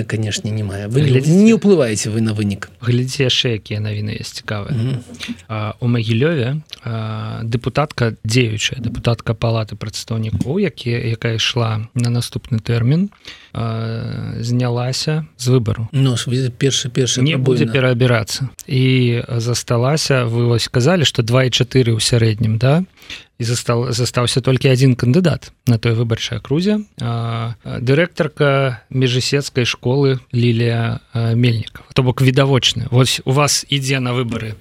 B: канешне не мае вы глядзіце, не ўплываеце вы на вынік
A: глядзі яшчэ якія навіны есть цікавыя mm -hmm. у магілёве депутатка дзеючая депутатка палаты прадстаўнікоў якія якая ішла на наступны тэрмін знялася з выбару
B: Ну першы першы
A: не будзе пераабірацца і засталася вы вось казалі што 24 у сярэднім да і застал застаўся толькі адзін кандыдат на той выбарчай акрузе дырэктарка межысецкай школы лілія мельнікова то бок відавочны вось у вас ідзе на выбары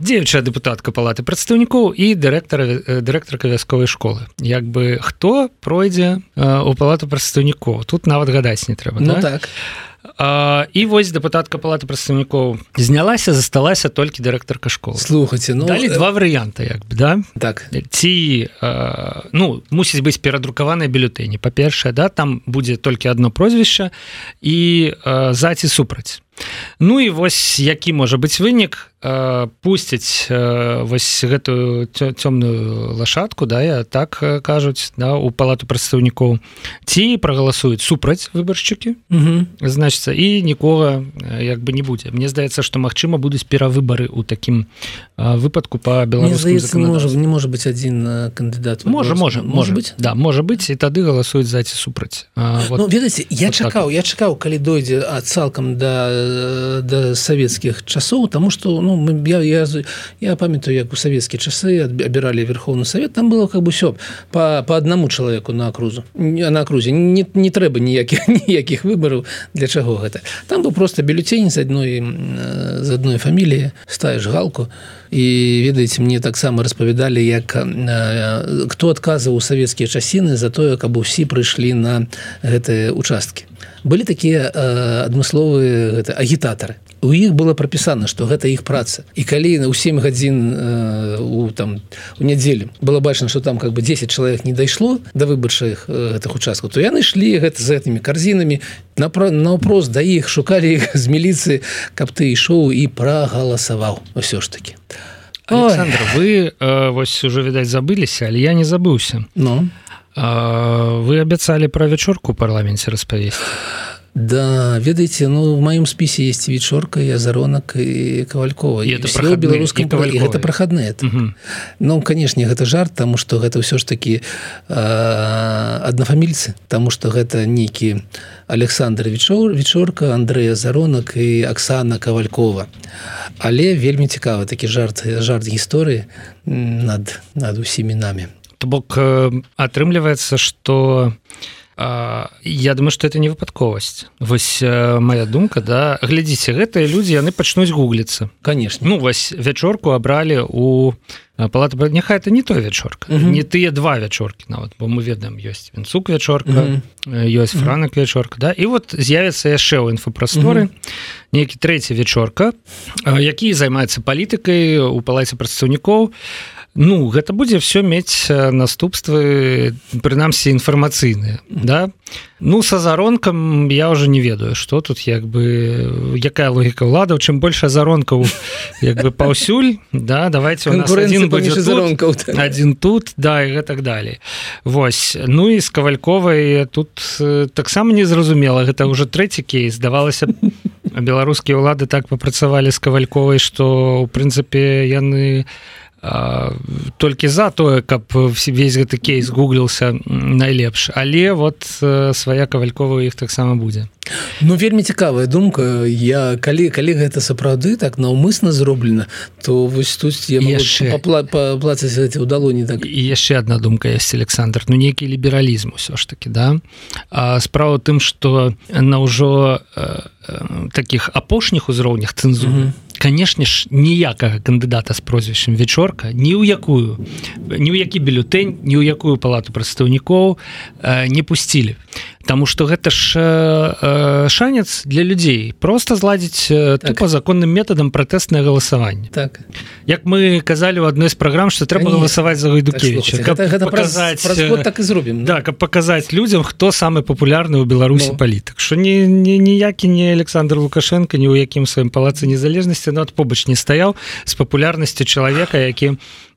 A: дзеючая депутатка палаты прадстаўнікоў і дырэктара дырэктарка вясковай школы. Як бы хто пройдзе у палату прадстаўнікоў тут нават гадаць не трэба
B: ну, да? так.
A: А, і вось депутатка палаты прадстаўнікоў знялася засталася толькі дырэктарка школы.
B: Слухайте ну
A: далі два варыянта як бы да?
B: Так.
A: Ці а, ну мусіць быць перадрукаваныя бюлетэні. Па-першае да там будзе толькі одно прозвішча і заці супраць Ну і вось які можа быць вынік пусціць вось гэтую цёмную лашадку да я так кажуць да у палату прадстаўнікоў. Ці прагаласуюць супраць выбаршчыкі. Значится і нікога як бы не будзе. Мне здаецца што магчыма будуць перавыбары у такім выпадку по беларуску
B: можа не можа быть один кандыдат
A: можа можа можа. быть да можа быть і тады галасуюць за ці супраць.
B: Вот, ну, ведаце я вот чакаў так. я чакаў калі дойдзе ад цалкам да да савецкіх часоў тому что ну мы я я, я памятаю як у савецкія часы абіралі верховны совет там было как бы все по по одному человеку на крузу на крузе не, не трэба ніякіх (laughs) ніякіх выбораў для чаго гэта там был просто бюллетень з адной з адной фаміліі ставишь галку і ведаеце мне таксама распавядалі як хто адказаў у савецкія часіны за тое каб усі прыйшлі на гэтыя участкі былі такія адмысловыя гэта агітатары. У іх было прапісана что гэта іх праца. І калі на ў 7 гадзін у там у нядзелю было бачна что там как бы 10 чалавек не дайшло да выбарчых гэтых участкаў то яны ішлі гэта з гэтымі карзінамі напра наўпрост да іх шукалі іх з міліцыі каб ты ішоў і прагаласаваў. Ўсё ж таки
A: Александр, вы э, вось уже відаць забыліся але я не забыўся.
B: Но ну?
A: Вы абяцалі пра вячорку парламенце распавесці
B: Да ведаеце ну в маім спісе есть вечорка я заронак і кавалькова беларускам гэта прахадныя Ну канешне гэта жарт тому что гэта ўсё ж таки аднафамільцы тому что гэта нейкі Александр вечор вечорка Андрэя заронак і Аксана кавалькова але вельмі цікавы такі жарт жарт гісторыі над над усімі намі
A: то бок атрымліваецца что я думаю что это не выпадковасць вось моя думка да. Глядзіце гэтыя людзі яны пачнуць гугліцца
B: конечно.
A: Ну вось вячорку абралі у палата няхай это не той вячорка uh -huh. не тыя два вячоркі нават бо мы ведаем ёсць вінцук вячорка uh -huh. ёсць франак вячорка да. І вот з'явіцца яшчэ ў інфопрасторы uh -huh. нейкі трэці вячорка які займаецца палітыкай у палаце прадстаўнікоў і Ну гэта будзе все мець наступствы прынамсі інфармацыйныя да? Ну са заронкам я уже не ведаю что тут як бы якая логіка ўладаў. Чым больше заронкаў (laughs) як бы паўсюль да давайте один, тут, один тут да і гэтак далей. Вось. Ну і з кавальковай тут таксама незразумела. Гэта уже трэці кейс. Здавалася (laughs) беларускія ўлады так папрацавалі з кавальковай что у прынцыпе яны не толькі за тое каб весь гэты кейс гуглился найлепш але вот свая кавалькова іх таксама будзе
B: Ну вельмі цікавая думка. Я калі калі гэта сапраўды так наўмысна зроблена то вось тут яшчэ. плацаць у далоні так.
A: І яшчэ одна думка есть Александр. Ну нейкі лібералізм усё ж таки да? А справа тым что на ўжо таких апошніх узроўнях цэнзуры mm -hmm канешне ж ніякага кандыдата з прозвішчам вечорка ні ў якую ні ў які бюлетэнь ні ў якую палату прадстаўнікоў э, не пусцілі Таму што гэта ж э, э, шанец для людзей просто зладзіць э, так. по законным метадам пратэснае галасаванне
B: так.
A: Як мы казалі ў адной з праграм што трэба галасаваць за гайдукевича
B: так, показаць праз, праз так і зробім
A: да каб паказаць людзям хто самы папулярны ў беларусі ну. палітык що не ніякі не александр лукашенко ні ў якім сваім палацы незалежнасці нават побач не стаяў з папулярнасцю чалавека які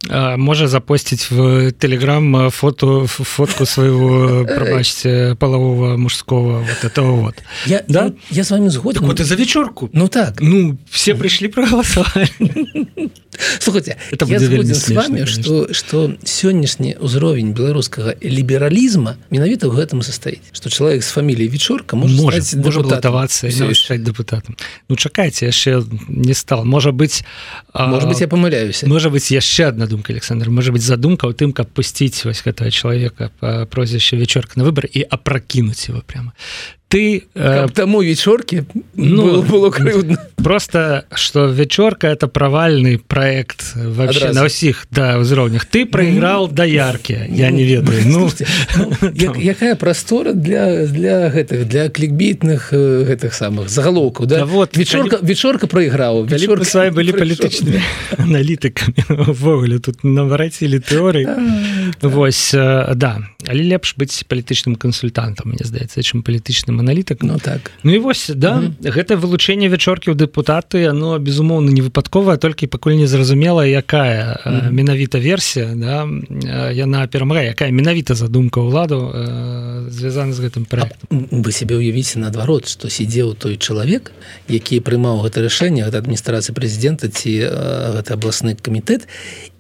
A: можа запосціць в телеграм фото фотку свайго (laughs) прабачце палавого мужского вот этого вот.
B: Я да? я, я с вами згоден
A: так вот и за вечорку
B: ну так.
A: Ну все пришли проголосовать (laughs)
B: слухайте это с вами что что сённяшні ўзровень беларускага лібералізма менавіта в гэтым состоит что человек с фамилией вечорка
A: может ратавацца решать депутатам ну чакайте яшчэ не стал. Можа быть
B: может быть я помыляюсь.
A: может быть яшчэ одна думка Александр. Может быть задумка у тым каб пусціць вось гэтага человека по прозвішча вечорка на выбор і апракінуць его прямо ты
B: э, таму вечорки ну, было крыўдно
A: просто что вечорка это правальный проект вообще Адразу. на ўсіх да ўзроўнях ты проиграл ну, да яркі я не ведаю. ну,
B: ну (laughs) як, якая прастора для для гэтых для клікбітных э, гэтых самых загалоўкаў да? да вот вечорка калі... вечорка проиграў
A: свае былі палітычныя (laughs) аналітыкамівогуле (laughs) тут наварацілі тэорыі Вось э, да. Але лепш быць палітычным кансультантам мне здаецца чым палітычным аналітык
B: Ну так.
A: Ну і вось да -hmm. гэта вылучэнне вячоркі ў дэпутаты оно безумоўна не выпадковая толькі пакуль не зразумела якая mm -hmm. менавіта версія да яна перамагае якая менавіта задумка ўладу звязана з гэтым проектом
B: вы себе уявіце наадварот что сидзеў той чалавек які прымаў гэта рашэнне гэта адміністрацыі прэзідэнта ці гэта абласны камітэт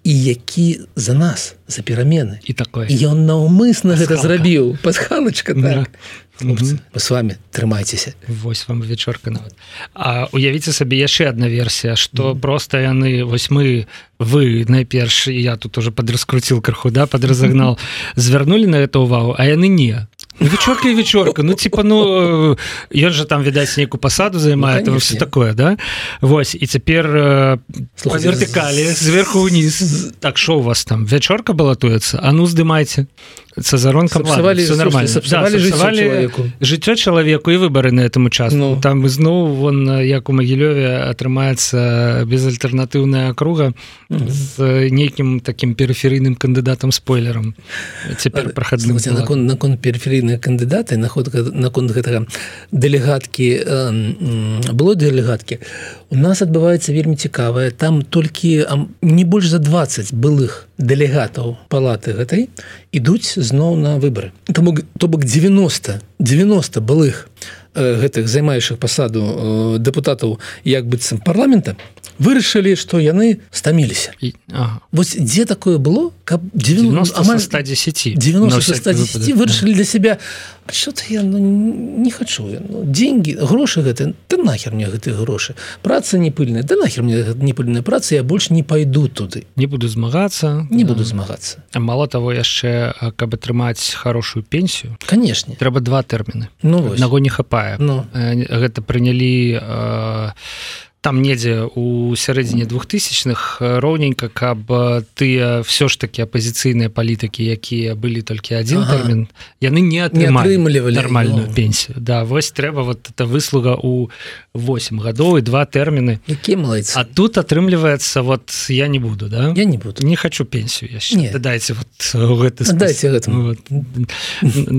B: і які за нас за перамены.
A: І такое.
B: Ён наўмысна гэта зрабіў. Пасхалачка так. Хлопцы, мы с вами трымайцеся.
A: Вось вам вечорка нават. А уявіце сабе яшчэ одна версія что mm -hmm. просто яны вось мы вы найперш я тут уже подраскруціл крыху да подразагнал (laughs) звярнули на это увагу а яны не Ну, вечорка і вечорка ну типа ну ён же там відаць нейкую пасаду займае ну, все такое да? Вось і цяпер э, вертыкалі зверху вниз. так що у вас там? Вячорка балатуецца А ну здымайце са заронкам
B: нормально.
A: жыццё чалавеку і выбары на этом участку ну. там ізноў вон як у магілёве атрымаецца безальтэрнатыўная акруга з нейкім таким перыферыйным кандыдатам спойлером. Цяпер прахадным
B: након наконт перыферыйныя кандыдаты наход наконт гэтага дэлегаткі было дэлегаткі у нас адбываецца вельмі цікавая там толькі не больш за 20 былых дэлегатаў палаты гэтай ідуць зноў на выборы тому то бок 90 90 былых гэтых займаючых пасаду депутатаў як быццам парламента вырашылі што яны стаміліся ага. вось дзе такое было каб
A: 90 амаль 110 90
B: 110 вырашылі для себя что-то я ну, не хочу ну, деньги грошы гэты ты нахер мне гэты грошы праца не пыльная да нахер мне не пыльная праца я больш не пойду туды
A: не буду змагацца
B: не да. буду змагацца.
A: А мало того яшчэ каб атрымаць хорошую пенсію
B: канешне
A: трэба два тэрміны.
B: Ну
A: наго не хапае. Ну. гэта прынялі э, там недзе у сярэдзіне двухтысячных роўненька каб тыя все ж таки апозіцыйныя палітыкі якія былі толькі один ага. тэрмін яны не
B: атрымлівалі
A: нормальную ну. пенсію. Да вось трэба вот это выслуга у 8 гадоў і два тэрміны.
B: Які малайцы?
A: А тут атрымліваецца вот я не буду да?
B: Я не буду.
A: Не хочу пенсію яшчэ. Дайте вот гэты
B: дайте вот.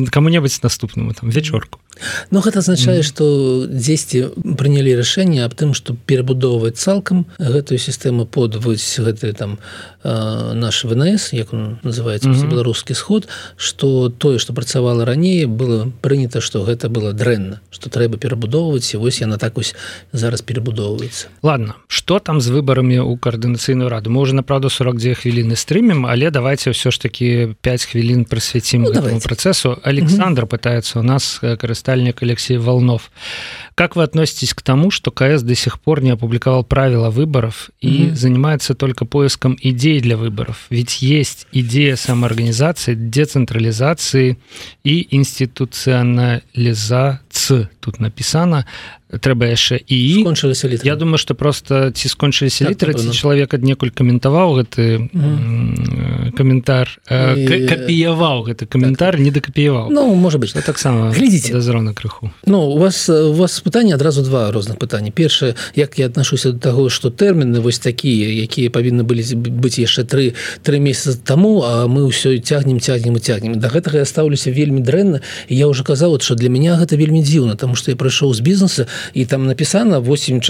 A: кому-небудзь наступному там вечорку
B: Ну гэта азначае, што дзесьці прынялі рашэнне аб тым, што перабудоўваць цалкам гэтую сістэму под вось гэты там наш ВНС, як он называется mm -hmm. беларускі сход, што тое, што працавала раней было прынята, што гэта было дрэнна, што трэба перабудоўваць і вось яна так вось зараз перабудоўваецца.
A: Ладно, што там з выбарамі ў каардынацыйную раду мы уже направду 42 хвіліны стрымем, але давайте ўсё ж таки 5 хвілін прысвяцім ну, працэсу. Александр mm -hmm. пытается у нас карыстаць верстальник Алексей Волнов. Как вы относитесь к тому, что КС до сих пор не опубликовал правила выборов и mm-hmm. занимается только поиском идей для выборов? Ведь есть идея самоорганизации, децентрализации и институционализации. Тут написано трэба яшчэ і
B: скончылася літра.
A: Я думаю что просто ці скончыліся так, літары ці чалавек аднекуль каментаваў гэты mm. каментар і... капіяваў гэты каментар так. не дакапіяваў
B: Ну можа быть
A: таксама
B: глядзіце
A: зрона крыху.
B: Ну у вас у вас пытанне адразу два розных пытання першае як я аднашуся до таго что тэрміны вось такія якія павінны былі быць яшчэ тры тры месяца таму а мы ўсё цягнем цягнем і цягнем да гэтага я стаўлюся вельмі дрэнна я уже казаў что для меня гэта вельмі дзіўна тому что я прыйшоў з бізнеса і там написано 8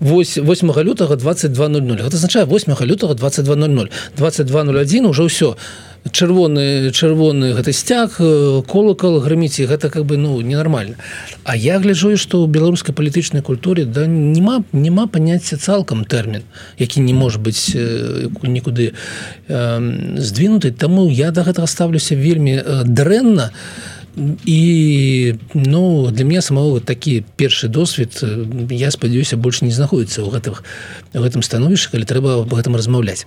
B: 8 лютага 2200 гэта означае 8 лютага 2200 2201 уже ўсё. Чырвоны чырвоны гэты сцяг колокол грыміце гэта как бы ну ненармальна. А я гляджу что ў беларускай палітычнай культуре да няма няма паняцця цалкам тэрмін які не может быть нікуды э, здвинуты Таму я до гэтага ставлюся вельмі дрэнна. то і ну для меня самого такі першы досвед я спадзяюся больше не знаходіцца ў гэтых гэтым становішча калі трэба об гэтым размаўляць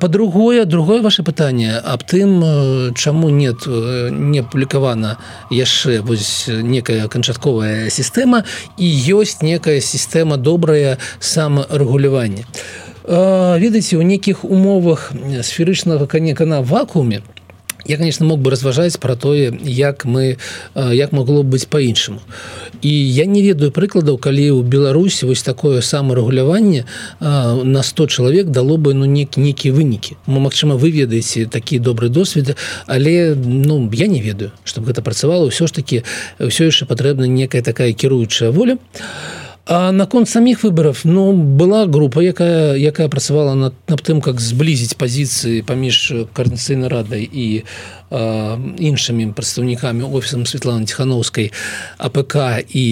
B: по-другое другое ваше пытанне аб тым чаму нет не публікавана яшчэ вось некая канчатковая сістэма і ёсць некая сістэма добрая самарэгулявання. Ведаеце у нейкіх умовах сферычнага канека на вакууме я конечно мог бы разважаць про тое як мы як могло быць по-іншаму і я не ведаю прыкладаў калі ў беларусі вось такое саморэгуляванне на 100 чалавек дало бы ну нек нейкія вынікі мы Мачыма вы ведаеце такі добры досвед але ну я не ведаю чтобы гэта працавала. Ўсё ж таки ўсё яшчэ патрэбна некая такая кіруючая воля. а А наконт самих выборов ну была група якая якая працавала над, над тым как зблізіць пазіцыі паміж коорднацыйнай радай і іншымі прадстаўнікамі офісам Светланы тихохановскай АПК і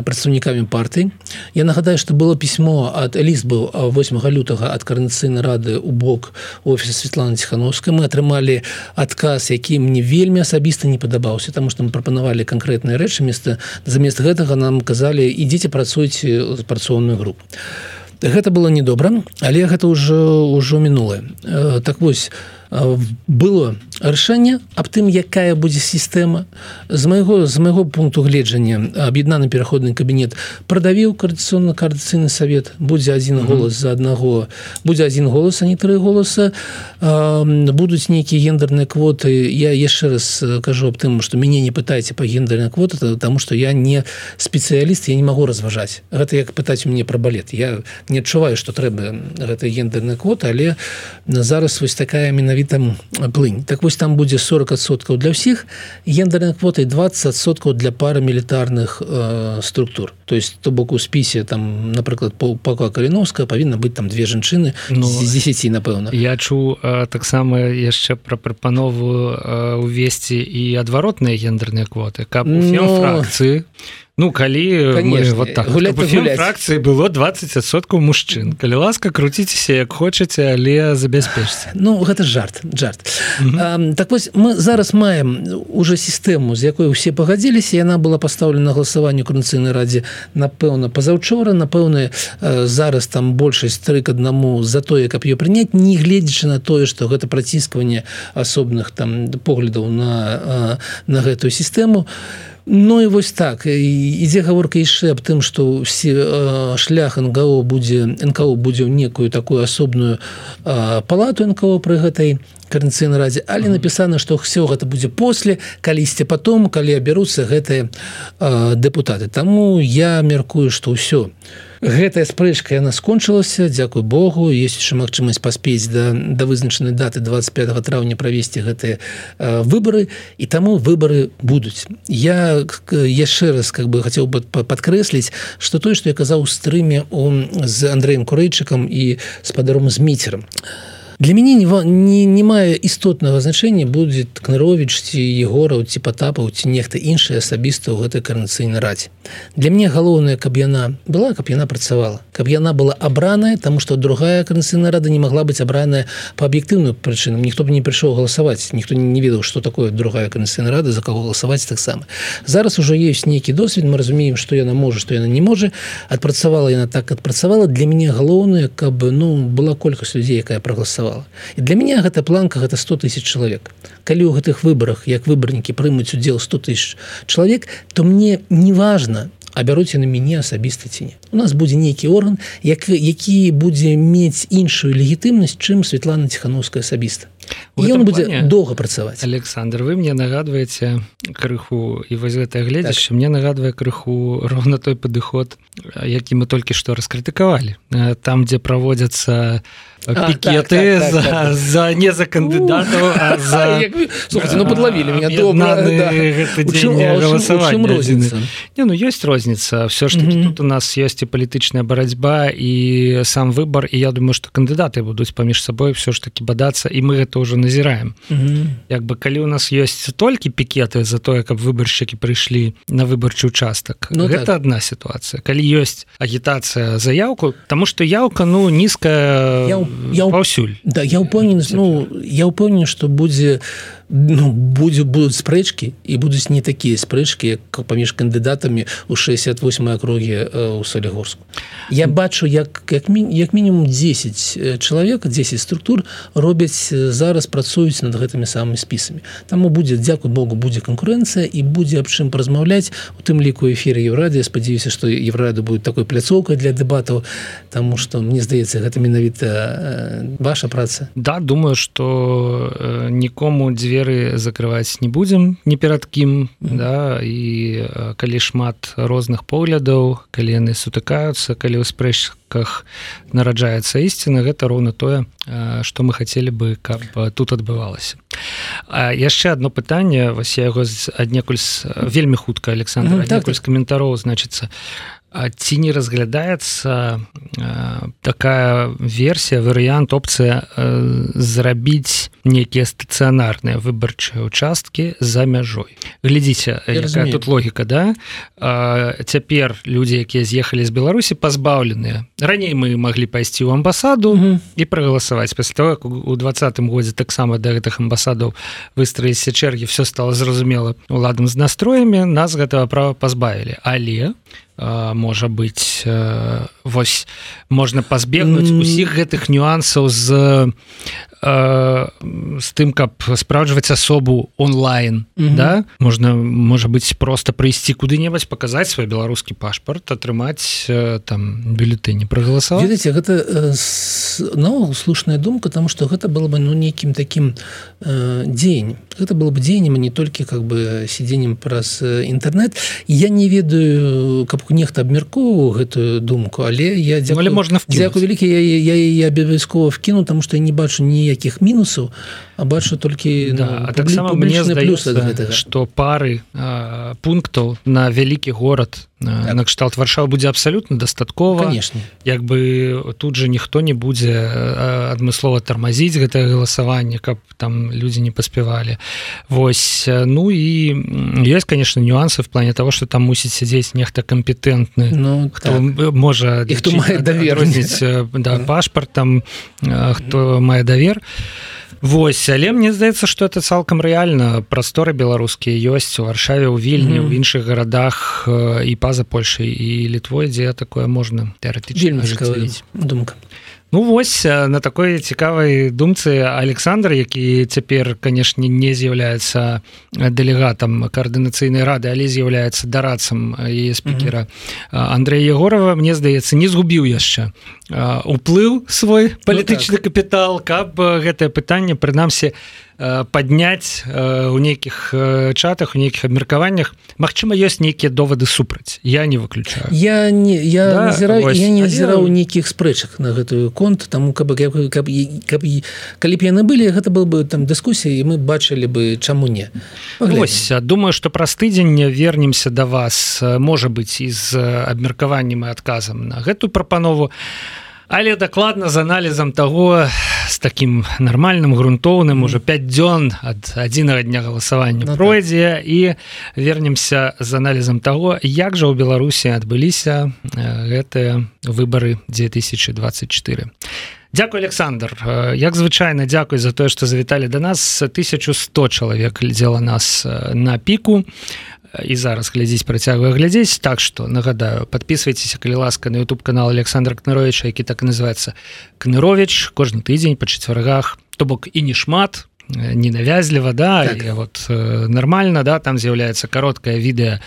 B: прадстаўнікамі партыі Я нагадаю что было пісьмо от ліст быў 8 лютага ад карнацыйнай рады у бок офіса Светланы тихохановскай мы атрымалі адказ які мне вельмі асабіста не падабаўся тому что мы прапанавалі канкрэтныя рэчы места замест гэтага нам казалі ідзіце працуйце працоўную групу. Гэта было недобра але гэта ўжо ўжо мінулае. Так вось было рашэнне аб тым якая будзе сістэма. З майго з майго пункту гледжання аб'яднаны пераходны кабінет прадавіў каардыцыйна каардыцыйны савет. Будзе адзін голас за аднаго будзе адзін голас а не тры голаса. Будуць нейкія гендерныя квоты. Я яшчэ раз кажу аб тым што мяне не пытайце па гендернай квоты потому что я не спецыяліст я не магу разважаць. Гэта як пытаць мне пра балет. Я не адчуваю што трэба гэта гендерная квота але зараз вось такая менавіта менавіта плынь. Так вось там будзе 40соткаў для ўсіх гендерных квотай 20соткаў для пары мілітарных э, структур. То есть то бок у спісе там напрыклад паука каліновска павінна быць там две жанчыны ну, з 10 напэўна
A: я чу таксама яшчэ пра прапанову увесці і адваротныя гендерныя квоты. Каб ну... фракцыі Ну калі Конечно, вот так фракцыі было 20соткаў мужчын калі ласка круціцеся як хочаце але забяспечце. (sighs)
B: Ну гэта жарт жарт. А, так вось мы зараз маем уже сістэму з якой усе пагадзіліся яна была пастаўлена галасаванню карнацыйнай радзе напэўна пазаўчора. Напэўна зараз там большасць тры к аднаму за тое каб ее прыняць не гледзячы на тое что гэта праціскванне асобных там поглядаў на на гэтую сістэму Ну і вось так. Ідзе гаворка яшчэ аб тым што все шлях НГО будзе НКО будзе ў некую такую асобную палату НКО пры гэтай карнацыйнай радзе. Але напісана што все гэта будзе после калісьці потом калі абяруцца гэтыя депутаты Таму я мяркую што ўсё гэтая спрэчка яна скончылася. Дякую Богу. Есть яшчэ магчымасць паспець да да вызначанай даты 25 траўня правесці гэтыя выборы і таму выборы будуць. Я яшчэ раз как бы хацеў бы падкрэсліць что тое што я казаў стрыме он з Андреем курэйчыкам і спадаром з міцером а для мяне не не, не мае істотнага значэння будзе кнарович ці егораў ці патапаў ці нехта іншы асабіста ў гэтай карнацыйнай радзе для мне галоўнае каб яна была каб яна працавала каб яна была абраная тому что другая карнацыйная рада не могла быць абраная по аб'ектыўную прычынам ніхто б не прыйшоў галасаваць ніхто не ведаў что такое другая карнацыйная рада за кого галасаваць таксама зараз ужо есть нейкі досвед мы разумеем что яна можа что яна не можа адпрацавала яна так адпрацавала для мяне галоўнае каб ну была колькасць людзей якая прагаласавала галасавала і для меня гэта планка гэта 100 тысяч чалавек калі ў гэтых выборах як выбарнікі прымуць удзел 100 тысяч чалавек то мне неважно абяруць на мяне асабіста ці не. У нас будзе нейкі орган як які будзе мець іншую легітымнасць чым Светлана ціхановская асабіста. Ён будзе плане... доўга працаваць.
A: Александр вы мне нагадваеце крыху і вось гэтае гледзяще так. мне нагадвае крыху роўна той падыход які мы толькі што раскрытыкавалі. Там дзе праводзяцца пікеты так, так, так, за, так. за не за кандыдатаў (laughs) за...
B: ну, подлавілі меня.
A: Не ну ёсць розніца все ж таки тут у нас ёсць і палітычная барацьба і сам выбор. І я думаю что кандыдаты будуць паміж сабой все ж таки бадацца і мы гэта ўжо назіраем як бы калі у нас ёсць толькі пікеты за тое каб выбаршчыкі прыйшлі на выбарчы участак Ну гэта одна сітуацыя калі ёсць агітацыя заявку тому что яўка ну нізкая я
B: я паўсюль да я упэўнены ну я упэўнен что будзе ну, будзе будуць спрэчкі і будуць не такія спрэчкі як паміж кандыдатамі у 68 акругі у солігорску я бачу як як, як мінімум 10 чалавек 10 структур робяць зараз працуюць над гэтымі самымі спісамі таму будзе дзякую Богу будзе канкурэнцыя і будзе аб чым празмаўляць у тым ліку эфіры еўрадыя спадзяюся што еврады будет такой пляцоўкай для дэбатаў Таму что мне здаецца гэта менавіта ваша праца.
A: Да думаю что э, нікому дзве дзверы закрываць не будзем ні перад кім да і калі шмат розных поглядаў калі яны сутыкаюцца калі ў спрэчках нараджаецца ісціна гэта роўна тое што мы хацелі бы каб тут адбывалася яшчэ одно пытанне вас я яго аднекуль вельмі хутка Александр так, так. каментароў значится а ці не разглядаецца такая версія варыянт опцыя зрабіць нейкія стацыянарныя выбарчыя участкі за мяжой? Глядзіце тут логіка да? Цяпер людзі якія з'ехалі з беларусі пазбаўленыя. Раней мы маглі пайсці ў амбасаду mm -hmm. і прагаласаваць. Пасля того у двадцатым годзе таксама да гэтых амбасадаў выстраіліся чэргі все стало зразумела уладам з настроямі нас гэтага права пазбавілі. Але у можа быть вось можна пазбегнуць усіх гэтых нюансаў з з тым каб спраўджваць асобу онлайн mm -hmm. да? Можна можа быть просто прыйсці куды-небудзь показаць свой беларускі пашпарт атрымаць там бюлетэні прагаласаваць
B: Ведаце, гэта наогул слушная думка тому что гэта было бы ну нейкім таким э, дзень гэта было бы дзенем не толькі как бы сидзеннем праз інтэрнет я не ведаю каб нехта абмяркоўваў гэтую думку але я
A: дзякую, можна
B: дзякую вялікі я, я, я, я абавязкова вкіну тому что я не бачу ніякіх мінусаў бачу толькі
A: да, ну, таксама мне здаецца что пары пунктаў на вялікі горад так. накшталт варшава будзе абсалютна дастаткова.
B: Конечно
A: як бы тут же ніхто не будзе адмыслова тармазіць гэтае галасаванне каб там людзі не паспявалі. Вось ну і есть конечно нюансы в плане того что там мусіць сядзець нехта кампетэнтны
B: Ну
A: хто так. можа
B: хто мае
A: даверніць да (laughs) пашпартам хто мае давер Вось але мне здаецца что это цалкам рэальна. Прасторы беларускія ёсць у варшаве ў вільні mm -hmm. у іншых гарадах і па-за Польшай і літвой дзе такое можна тэоретычна
B: думка
A: Ну вось на такой цікавай думцы Александр які цяпер канешне не з'яўляецца дэлегатам каардынацыйнай рады але з'яўляецца дарацам яе спікера Андрея Егорова мне здаецца не згубіў яшчэ уплыў свой палітычны ну, так. капітал каб гэтае пытанне прынамсі падняць у нейкіх чатах у нейкіх абмеркаваннях Мачыма ёсць нейкія довады супраць я не выключаю.
B: Я не я да, назіраю, я не назіраў нейкіх спрэчак на гэтую конт таму каб, каб, каб, каб калі б яны былі гэта был бы там дыскусіі мы бачылі бы чаму не.
A: Вось думаю что праз тыдзень вернемся до да вас можа быть из абмеркаваннем і адказам на гэту прапанову. а але дакладна з аналізам того з таким нармальным грунтоўным уже 5 дзён ад адзінага дня галасавання ну, пройдзе. Так. і вернемся з аналізам того як жа ў беларусі адбыліся гэтыя выборы 2024 Дякую Александр. Як звычайна дзякуй за тое што завіталі до нас. 1100 чалавек глядзела нас на піку і зараз глядзець працягвае глядзець так что нагадаю подписывайтесь калі ласка на youtube канал Александра кныровича які так называется кнырович кожны тыдзень па чацвяргах то бок і не шмат ненавязліва да так. вот э, нормально да там з'яўляецца кароткае відэо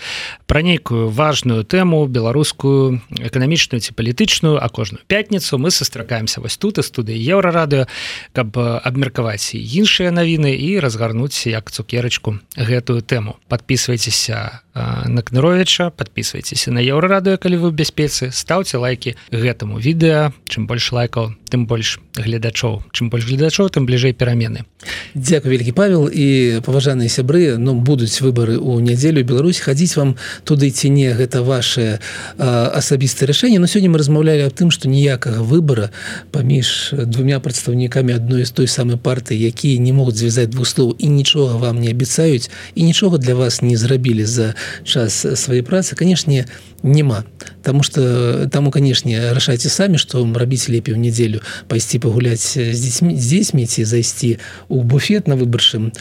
A: про нейкую важную тэму беларускую эканамічную ці палітычную а кожную пятніцу мы сустракаемся вось тут і студыі еўрарадыо каб абмеркаваць іншыя навіны і разгарнуць як цукерачку гэтую тэму подписывайтеся на кныровича подписывайтеся на еўрарадыо калі вы бяспецы ставце лайки гэтаму відэа. Чым больш лайкаў тым больш гледачоў. Чым больш гледачоў тым бліжэй перамены.
B: Дякую вялікі павел і паважаныя сябры. Ну будуць выбары ў нядзелю Беларусь хадзіць вам туды ці не гэта ваше асабістае рашэнне. Но сёння мы размаўлялі аб тым што ніякага выбара паміж двумя прадстаўнікамі адной з той самай партыі якія не могуць звязаць двух слоў і нічога вам не абяцаюць і нічога для вас не зрабілі за час сваёй працы канешне няма Таму что таму канешне рашайце самі што рабіць лепей у нядзелю пайсці пагуляць з дзецьмі з дзецьмі ці зайсці у буфет на выбаршым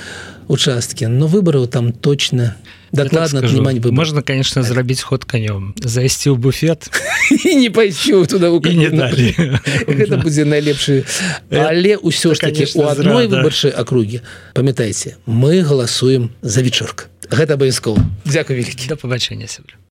B: участке. Но выбараў там точно дакладна так
A: вы можна конечно так. зрабіць ход канём зайсці ў буфет. (laughs)
B: І не пайсю туда не гэта будзе найлепшы але ўсё ж таки у адной выбарчай акругі памятайце мы галасуем за вечорк гэта абавязкова дзякую вялікі
A: да пабачэння сябра